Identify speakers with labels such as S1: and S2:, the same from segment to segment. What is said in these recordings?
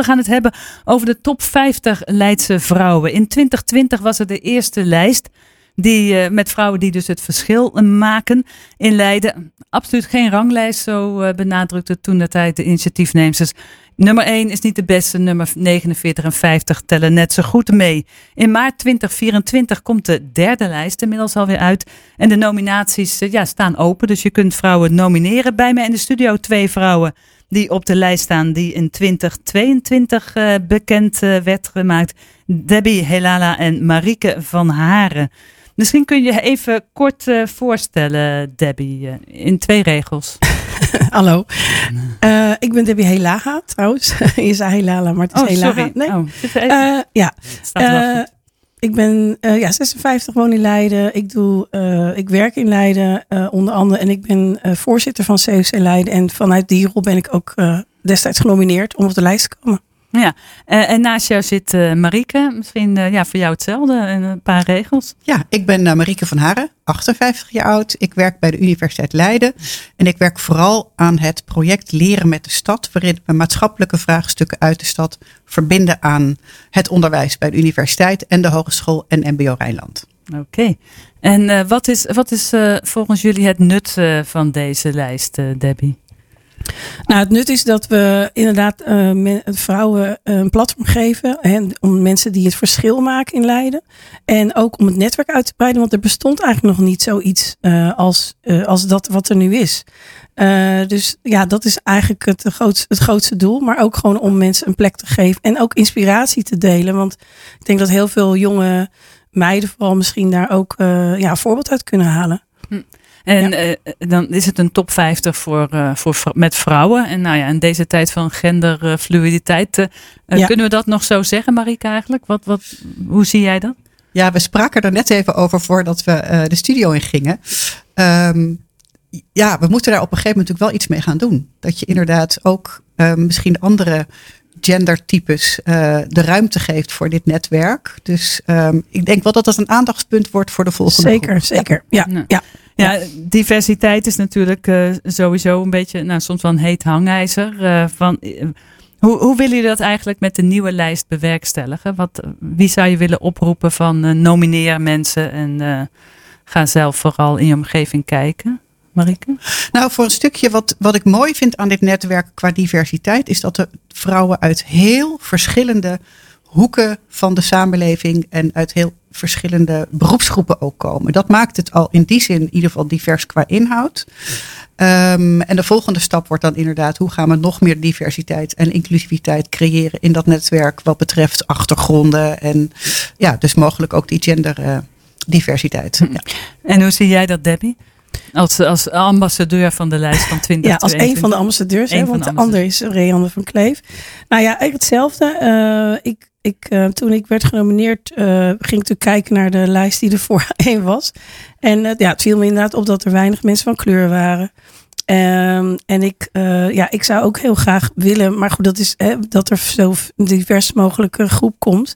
S1: We gaan het hebben over de top 50 Leidse vrouwen. In 2020 was het de eerste lijst die, uh, met vrouwen die dus het verschil maken in Leiden. Absoluut geen ranglijst, zo uh, benadrukte toen de tijd de initiatiefnemers. Nummer 1 is niet de beste, nummer 49 en 50 tellen net zo goed mee. In maart 2024 komt de derde lijst inmiddels alweer uit. En de nominaties uh, ja, staan open, dus je kunt vrouwen nomineren. Bij mij in de studio twee vrouwen die op de lijst staan, die in 2022 uh, bekend uh, werd gemaakt. Debbie Helala en Marieke van Haren. Misschien kun je even kort uh, voorstellen, Debbie, in twee regels.
S2: Hallo, ik ben Debbie Helaga trouwens. je zei Helala, maar het is
S1: oh,
S2: Helaga.
S1: Sorry.
S2: Nee.
S1: Oh, even...
S2: ja. Ik ben uh, ja, 56, woon in Leiden. Ik, doe, uh, ik werk in Leiden uh, onder andere. En ik ben voorzitter van COC Leiden. En vanuit die rol ben ik ook destijds genomineerd om op de lijst te komen.
S1: Ja, en naast jou zit Marieke. Misschien ja, voor jou hetzelfde, een paar regels.
S3: Ja, ik ben Marieke van Haren, 58 jaar oud. Ik werk bij de Universiteit Leiden. En ik werk vooral aan het project Leren met de Stad. Waarin we maatschappelijke vraagstukken uit de stad verbinden aan het onderwijs bij de universiteit en de hogeschool en MBO Rijnland.
S1: Oké. Okay. En uh, wat is, wat is uh, volgens jullie het nut uh, van deze lijst, Debbie?
S2: Nou, het nut is dat we inderdaad uh, vrouwen een platform geven. Hè, om mensen die het verschil maken in Leiden. En ook om het netwerk uit te breiden. Want er bestond eigenlijk nog niet zoiets uh, als, als dat wat er nu is. dus ja, dat is eigenlijk het, grootste, het grootste doel. Maar ook gewoon om mensen een plek te geven. En ook inspiratie te delen. Want ik denk dat heel veel jonge meiden vooral misschien daar ook ja, een voorbeeld uit kunnen halen.
S1: Hm. En ja. uh, dan is het een top 50 voor, uh, voor, met vrouwen. En nou ja, in deze tijd van genderfluiditeit, uh, ja. kunnen we dat nog zo zeggen, Marika, eigenlijk? Wat, wat, hoe zie jij dat?
S3: Ja, we spraken er net even over voordat we de studio in gingen. Um, ja, we moeten daar op een gegeven moment natuurlijk wel iets mee gaan doen. Dat je inderdaad ook misschien andere gendertypes uh, de ruimte geeft voor dit netwerk. Dus um, ik denk wel dat dat een aandachtspunt wordt voor de volgende
S2: Zeker,
S3: groep.
S2: zeker. Ja, ja. ja.
S1: Ja, diversiteit is natuurlijk uh, sowieso een beetje, nou, soms wel een heet hangijzer. Uh, van, uh, hoe, hoe willen jullie dat eigenlijk met de nieuwe lijst bewerkstelligen? Wat, wie zou je willen oproepen van nomineer mensen en ga zelf vooral in je omgeving kijken? Marike?
S3: Nou, voor een stukje wat, wat ik mooi vind aan dit netwerk qua diversiteit, is dat er vrouwen uit heel verschillende hoeken van de samenleving en uit heel verschillende beroepsgroepen ook komen. Dat maakt het al in die zin in ieder geval divers qua inhoud. Um, en de volgende stap wordt dan inderdaad hoe gaan we nog meer diversiteit en inclusiviteit creëren in dat netwerk wat betreft achtergronden en ja, dus mogelijk ook die genderdiversiteit. Uh, ja.
S1: En hoe zie jij dat, Debbie? Als, als ambassadeur van de lijst van 20.
S2: Ja, als een van de ambassadeurs, hè, want de, de ander is Reanne van Kleef. Nou ja, eigenlijk hetzelfde. Uh, ik, ik, uh, toen ik werd genomineerd, uh, ging ik natuurlijk kijken naar de lijst die er voorheen was. En ja, het viel me inderdaad op dat er weinig mensen van kleur waren. Um, en ik, ja, ik zou ook heel graag willen, maar goed, dat is hè, dat er zo divers mogelijke groep komt.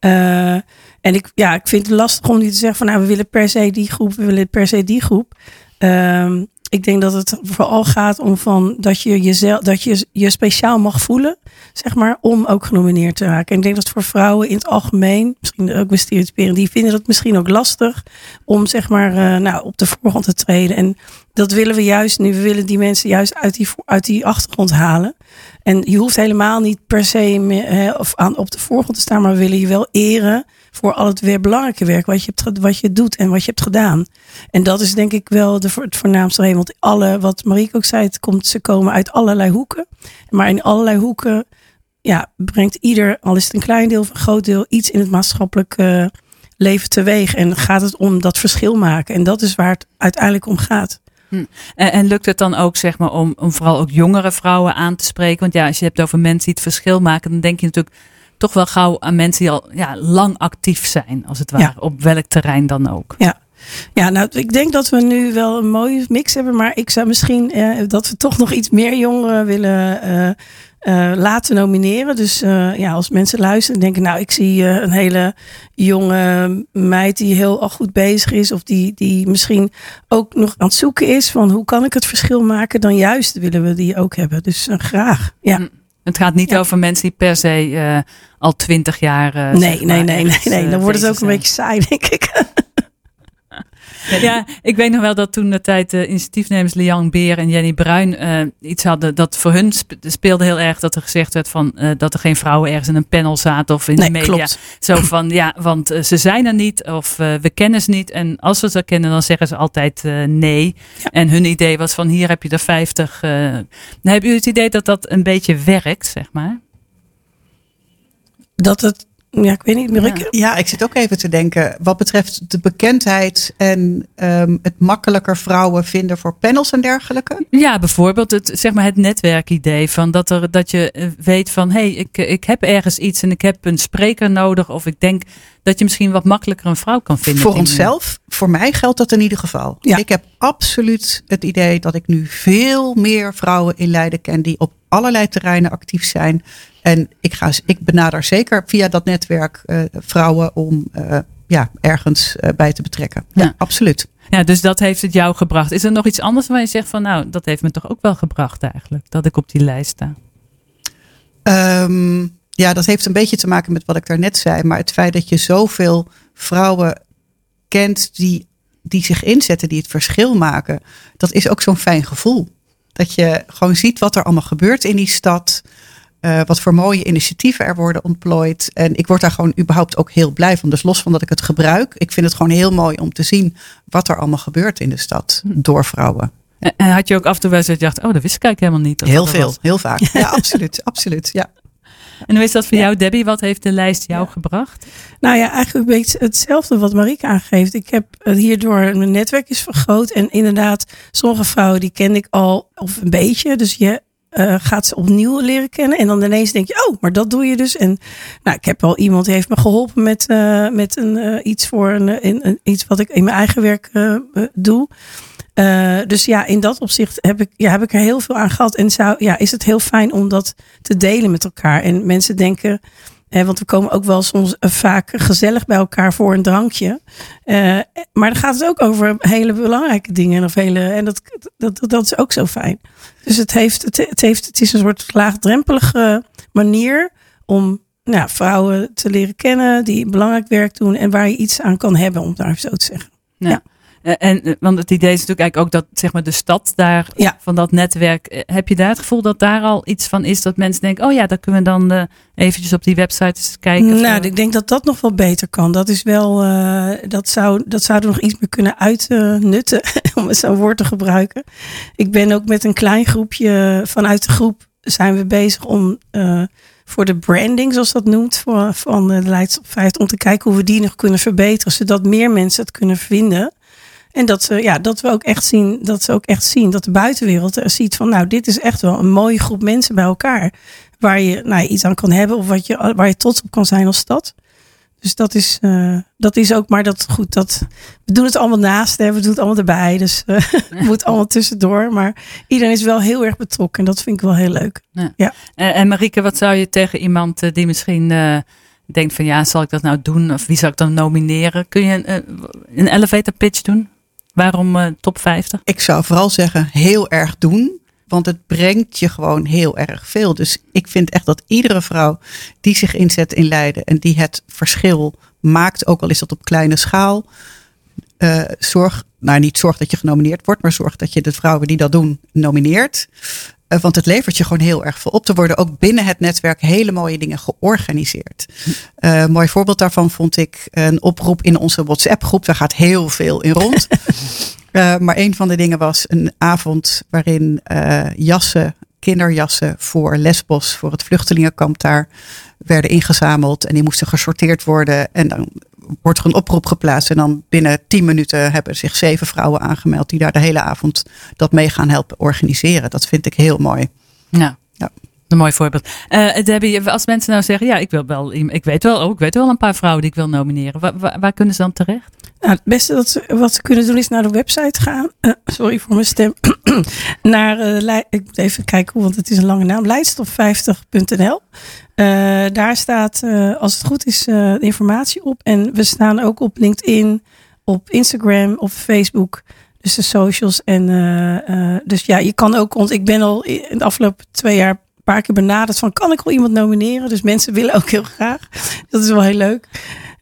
S2: En ik, ja, ik vind het lastig om nu te zeggen van nou, we willen per se die groep, we willen per se die groep. Um, ik denk dat het vooral gaat om van dat je jezelf, dat je je speciaal mag voelen, zeg maar, om ook genomineerd te raken. En ik denk dat voor vrouwen in het algemeen, misschien ook bij stereotyperen, die vinden dat misschien ook lastig om zeg maar, uh, nou, op de voorgrond te treden. En dat willen we juist nu. We willen die mensen juist uit die, uit die achtergrond halen. En je hoeft helemaal niet per se hè, of aan, op de voorgrond te staan, maar we willen je wel eren voor al het weer belangrijke werk wat je, hebt, wat je doet en wat je hebt gedaan. En dat is denk ik wel de, het voornaamste reden. Want alle, wat Marieke ook zei, het komt, ze komen uit allerlei hoeken. Maar in allerlei hoeken ja, brengt ieder, al is het een klein deel of een groot deel, iets in het maatschappelijke leven teweeg. En gaat het om dat verschil maken. En dat is waar het uiteindelijk om gaat.
S1: Hm. En, en, lukt het dan ook, zeg maar, om, om vooral ook jongere vrouwen aan te spreken? Want ja, als je hebt over mensen die het verschil maken, dan denk je natuurlijk toch wel gauw aan mensen die al ja, lang actief zijn, als het ware, ja. op welk terrein dan ook.
S2: Ja. Ja, nou, ik denk dat we nu wel een mooie mix hebben, maar ik zou misschien eh, dat we toch nog iets meer jongeren willen uh, uh, laten nomineren. Dus uh, ja, als mensen luisteren en denken, nou, ik zie een hele jonge meid die heel al goed bezig is, of die, die misschien ook nog aan het zoeken is van hoe kan ik het verschil maken, dan juist willen we die ook hebben. Dus graag. Ja.
S1: Het gaat niet over mensen die per se al twintig jaar.
S2: nee, nee, nee, nee, nee. Dan wordt het ook een beetje saai, denk ik.
S1: Ja, ik weet nog wel dat toen de tijd de initiatiefnemers Liang Beer en Jenny Bruin uh, iets hadden. Dat voor hun speelde heel erg dat er gezegd werd van uh, dat er geen vrouwen ergens in een panel zaten of in de media. Klopt. Zo van ja, want uh, ze zijn er niet of we kennen ze niet. En als we ze kennen, dan zeggen ze altijd nee. Ja. En hun idee was van hier heb je er 50. dan heb je het idee dat dat een beetje werkt, zeg maar?
S2: Dat het ja, ik weet niet meer. Ja.
S3: ja, ik zit ook even te denken. Wat betreft de bekendheid en um, het makkelijker vrouwen vinden voor panels en dergelijke.
S1: Ja, bijvoorbeeld het, zeg maar het netwerkidee. Van dat, er, dat je eh, weet van hé, hey, ik, ik heb ergens iets en ik heb een spreker nodig. Of ik denk dat je misschien wat makkelijker een vrouw kan vinden.
S3: Voor onszelf, voor mij geldt dat in ieder geval. Ja. Ik heb absoluut het idee dat ik nu veel meer vrouwen in Leiden ken die op allerlei terreinen actief zijn. En ik, ga, ik benader zeker via dat netwerk uh, vrouwen om uh, ja, ergens uh, bij te betrekken. Ja, ja, absoluut.
S1: Ja, dus dat heeft het jou gebracht. Is er nog iets anders waar je zegt van nou, dat heeft me toch ook wel gebracht eigenlijk, dat ik op die lijst sta?
S3: Um, ja, dat heeft een beetje te maken met wat ik daarnet zei. Maar het feit dat je zoveel vrouwen kent die, die zich inzetten, die het verschil maken, dat is ook zo'n fijn gevoel. Dat je gewoon ziet wat er allemaal gebeurt in die stad. Uh, wat voor mooie initiatieven er worden ontplooid. En ik word daar gewoon überhaupt ook heel blij van. Dus los van dat ik het gebruik, ik vind het gewoon heel mooi om te zien wat er allemaal gebeurt in de stad door vrouwen.
S1: En had je ook af en toe wel eens oh, dat wist ik eigenlijk helemaal niet.
S3: Heel veel, heel vaak. Ja, absoluut, absoluut. Ja.
S1: En hoe is dat voor jou, Debbie? Wat heeft de lijst jou gebracht?
S2: Nou ja, eigenlijk een beetje hetzelfde wat Marieke aangeeft. Ik heb hierdoor mijn netwerk is vergroot. En inderdaad, sommige vrouwen die ken ik al of een beetje. Dus je uh, gaat ze opnieuw leren kennen. En dan ineens denk je, oh, maar dat doe je dus. En nou, ik heb wel iemand die heeft me geholpen met, uh, met een, uh, iets voor een, een, iets wat ik in mijn eigen werk doe. Dus ja, in dat opzicht heb ik, ja, heb ik er heel veel aan gehad. En zou, ja, is het heel fijn om dat te delen met elkaar. En mensen denken, want we komen ook wel soms vaak gezellig bij elkaar voor een drankje. maar dan gaat het ook over hele belangrijke dingen. Of hele, en dat, dat, dat is ook zo fijn. Dus het, heeft, het, het, heeft, het is een soort laagdrempelige manier om nou, vrouwen te leren kennen die belangrijk werk doen en waar je iets aan kan hebben, om daar zo te zeggen. ja.
S1: Eh, en, eh, want het idee is natuurlijk eigenlijk ook dat zeg maar, de stad daar van dat netwerk. Eh, heb je daar het gevoel dat daar al iets van is dat mensen denken: oh ja, daar kunnen we dan uh, eventjes op die website eens kijken?
S2: Nou, ik denk dat dat nog wel beter kan. Dat is wel, uh, dat, zou, dat zouden we nog iets meer kunnen uitnutten, om eens zo'n woord te gebruiken. Ik ben ook met een klein groepje vanuit de groep zijn we bezig om. Uh, voor de branding, zoals dat noemt, voor, van de Leids op 50, om te kijken hoe we die nog kunnen verbeteren, zodat meer mensen het kunnen vinden. En dat, ze, ja, dat we ook echt zien, dat ze ook echt zien dat de buitenwereld er ziet van, nou, dit is echt wel een mooie groep mensen bij elkaar. Waar je nou, iets aan kan hebben of wat je, waar je trots op kan zijn als stad. Dus dat is, uh, dat is ook, maar dat goed, dat, we doen het allemaal naast, hè, we doen het allemaal erbij. Dus uh, ja. moet allemaal tussendoor. Maar iedereen is wel heel erg betrokken en dat vind ik wel heel leuk. Ja. ja.
S1: En, en Marieke, wat zou je tegen iemand die misschien denkt van ja, zal ik dat nou doen? Of wie zou ik dan nomineren? Kun je een, een elevator pitch doen? Waarom uh, top 50?
S3: Ik zou vooral zeggen, heel erg doen. Want het brengt je gewoon heel erg veel. Dus ik vind echt dat iedere vrouw die zich inzet in Leiden en die het verschil maakt, ook al is dat op kleine schaal, uh, zorg, nou niet zorg dat je genomineerd wordt, maar zorg dat je de vrouwen die dat doen nomineert. Uh, want het levert je gewoon heel erg veel op. Er worden ook binnen het netwerk hele mooie dingen georganiseerd. Uh, mooi voorbeeld daarvan vond ik een oproep in onze WhatsApp groep. Daar gaat heel veel in rond. uh, maar een van de dingen was een avond waarin jassen, kinderjassen voor Lesbos, voor het vluchtelingenkamp daar, werden ingezameld. En die moesten gesorteerd worden. En dan wordt er een oproep geplaatst. En dan binnen tien minuten hebben zich zeven vrouwen aangemeld die daar de hele avond dat mee gaan helpen organiseren. Dat vind ik heel mooi.
S1: Ja. ja. Een mooi voorbeeld. Uh, Debbie, als mensen nou zeggen, ja, ik wil wel, ik weet wel, ook, ik weet wel een paar vrouwen die ik wil nomineren. Waar, kunnen ze dan terecht?
S2: Nou, het beste dat ze, wat ze kunnen doen is naar de website gaan. Uh, sorry voor mijn stem. naar, uh, ik moet even kijken, want het is een lange naam. Leidstof50.nl. Uh, daar staat, als het goed is, uh, informatie op. En we staan ook op LinkedIn, op Instagram, op Facebook. Dus de socials. En dus ja, je kan ook ons. Ik ben al in de afgelopen twee jaar paar keer benaderd van kan ik wel iemand nomineren? Dus mensen willen ook heel graag. Dat is wel heel leuk.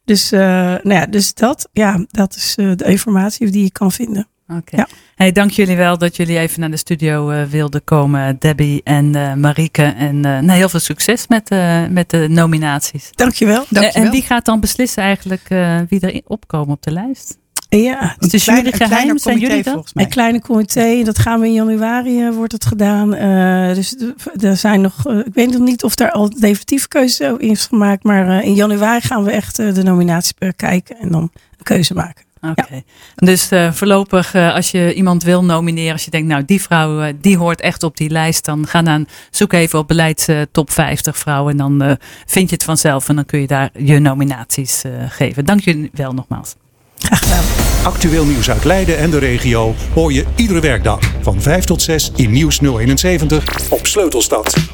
S2: Dus, nou ja, dus dat, ja, dat is de informatie die je kan vinden.
S1: Oké. Ja. Hey, dank jullie wel dat jullie even naar de studio uh, wilden komen, Debbie en uh, Marieke. En nou, heel veel succes met, met de nominaties.
S2: Dankjewel.
S1: Dankjewel. En wie gaat dan beslissen eigenlijk wie er opkomen op de lijst?
S2: Ja,
S1: het is jury geheim, zijn jullie dat?
S2: Een kleine comité, dat gaan we in januari, wordt het gedaan. dus er zijn nog, ik weet nog niet of daar al definitief keuze in is gemaakt. Maar in januari gaan we echt de nominaties bekijken en dan een keuze maken.
S1: Oké. Dus uh, voorlopig, uh, als je iemand wil nomineren, als je denkt, nou die vrouw uh, die hoort echt op die lijst, dan ga dan zoek even op beleids top 50 vrouwen en dan vind je het vanzelf en dan kun je daar je nominaties geven. Dank jullie wel nogmaals.
S4: Actueel nieuws uit Leiden en de regio hoor je iedere werkdag van 5 tot 6 in Nieuws 071 op Sleutelstad.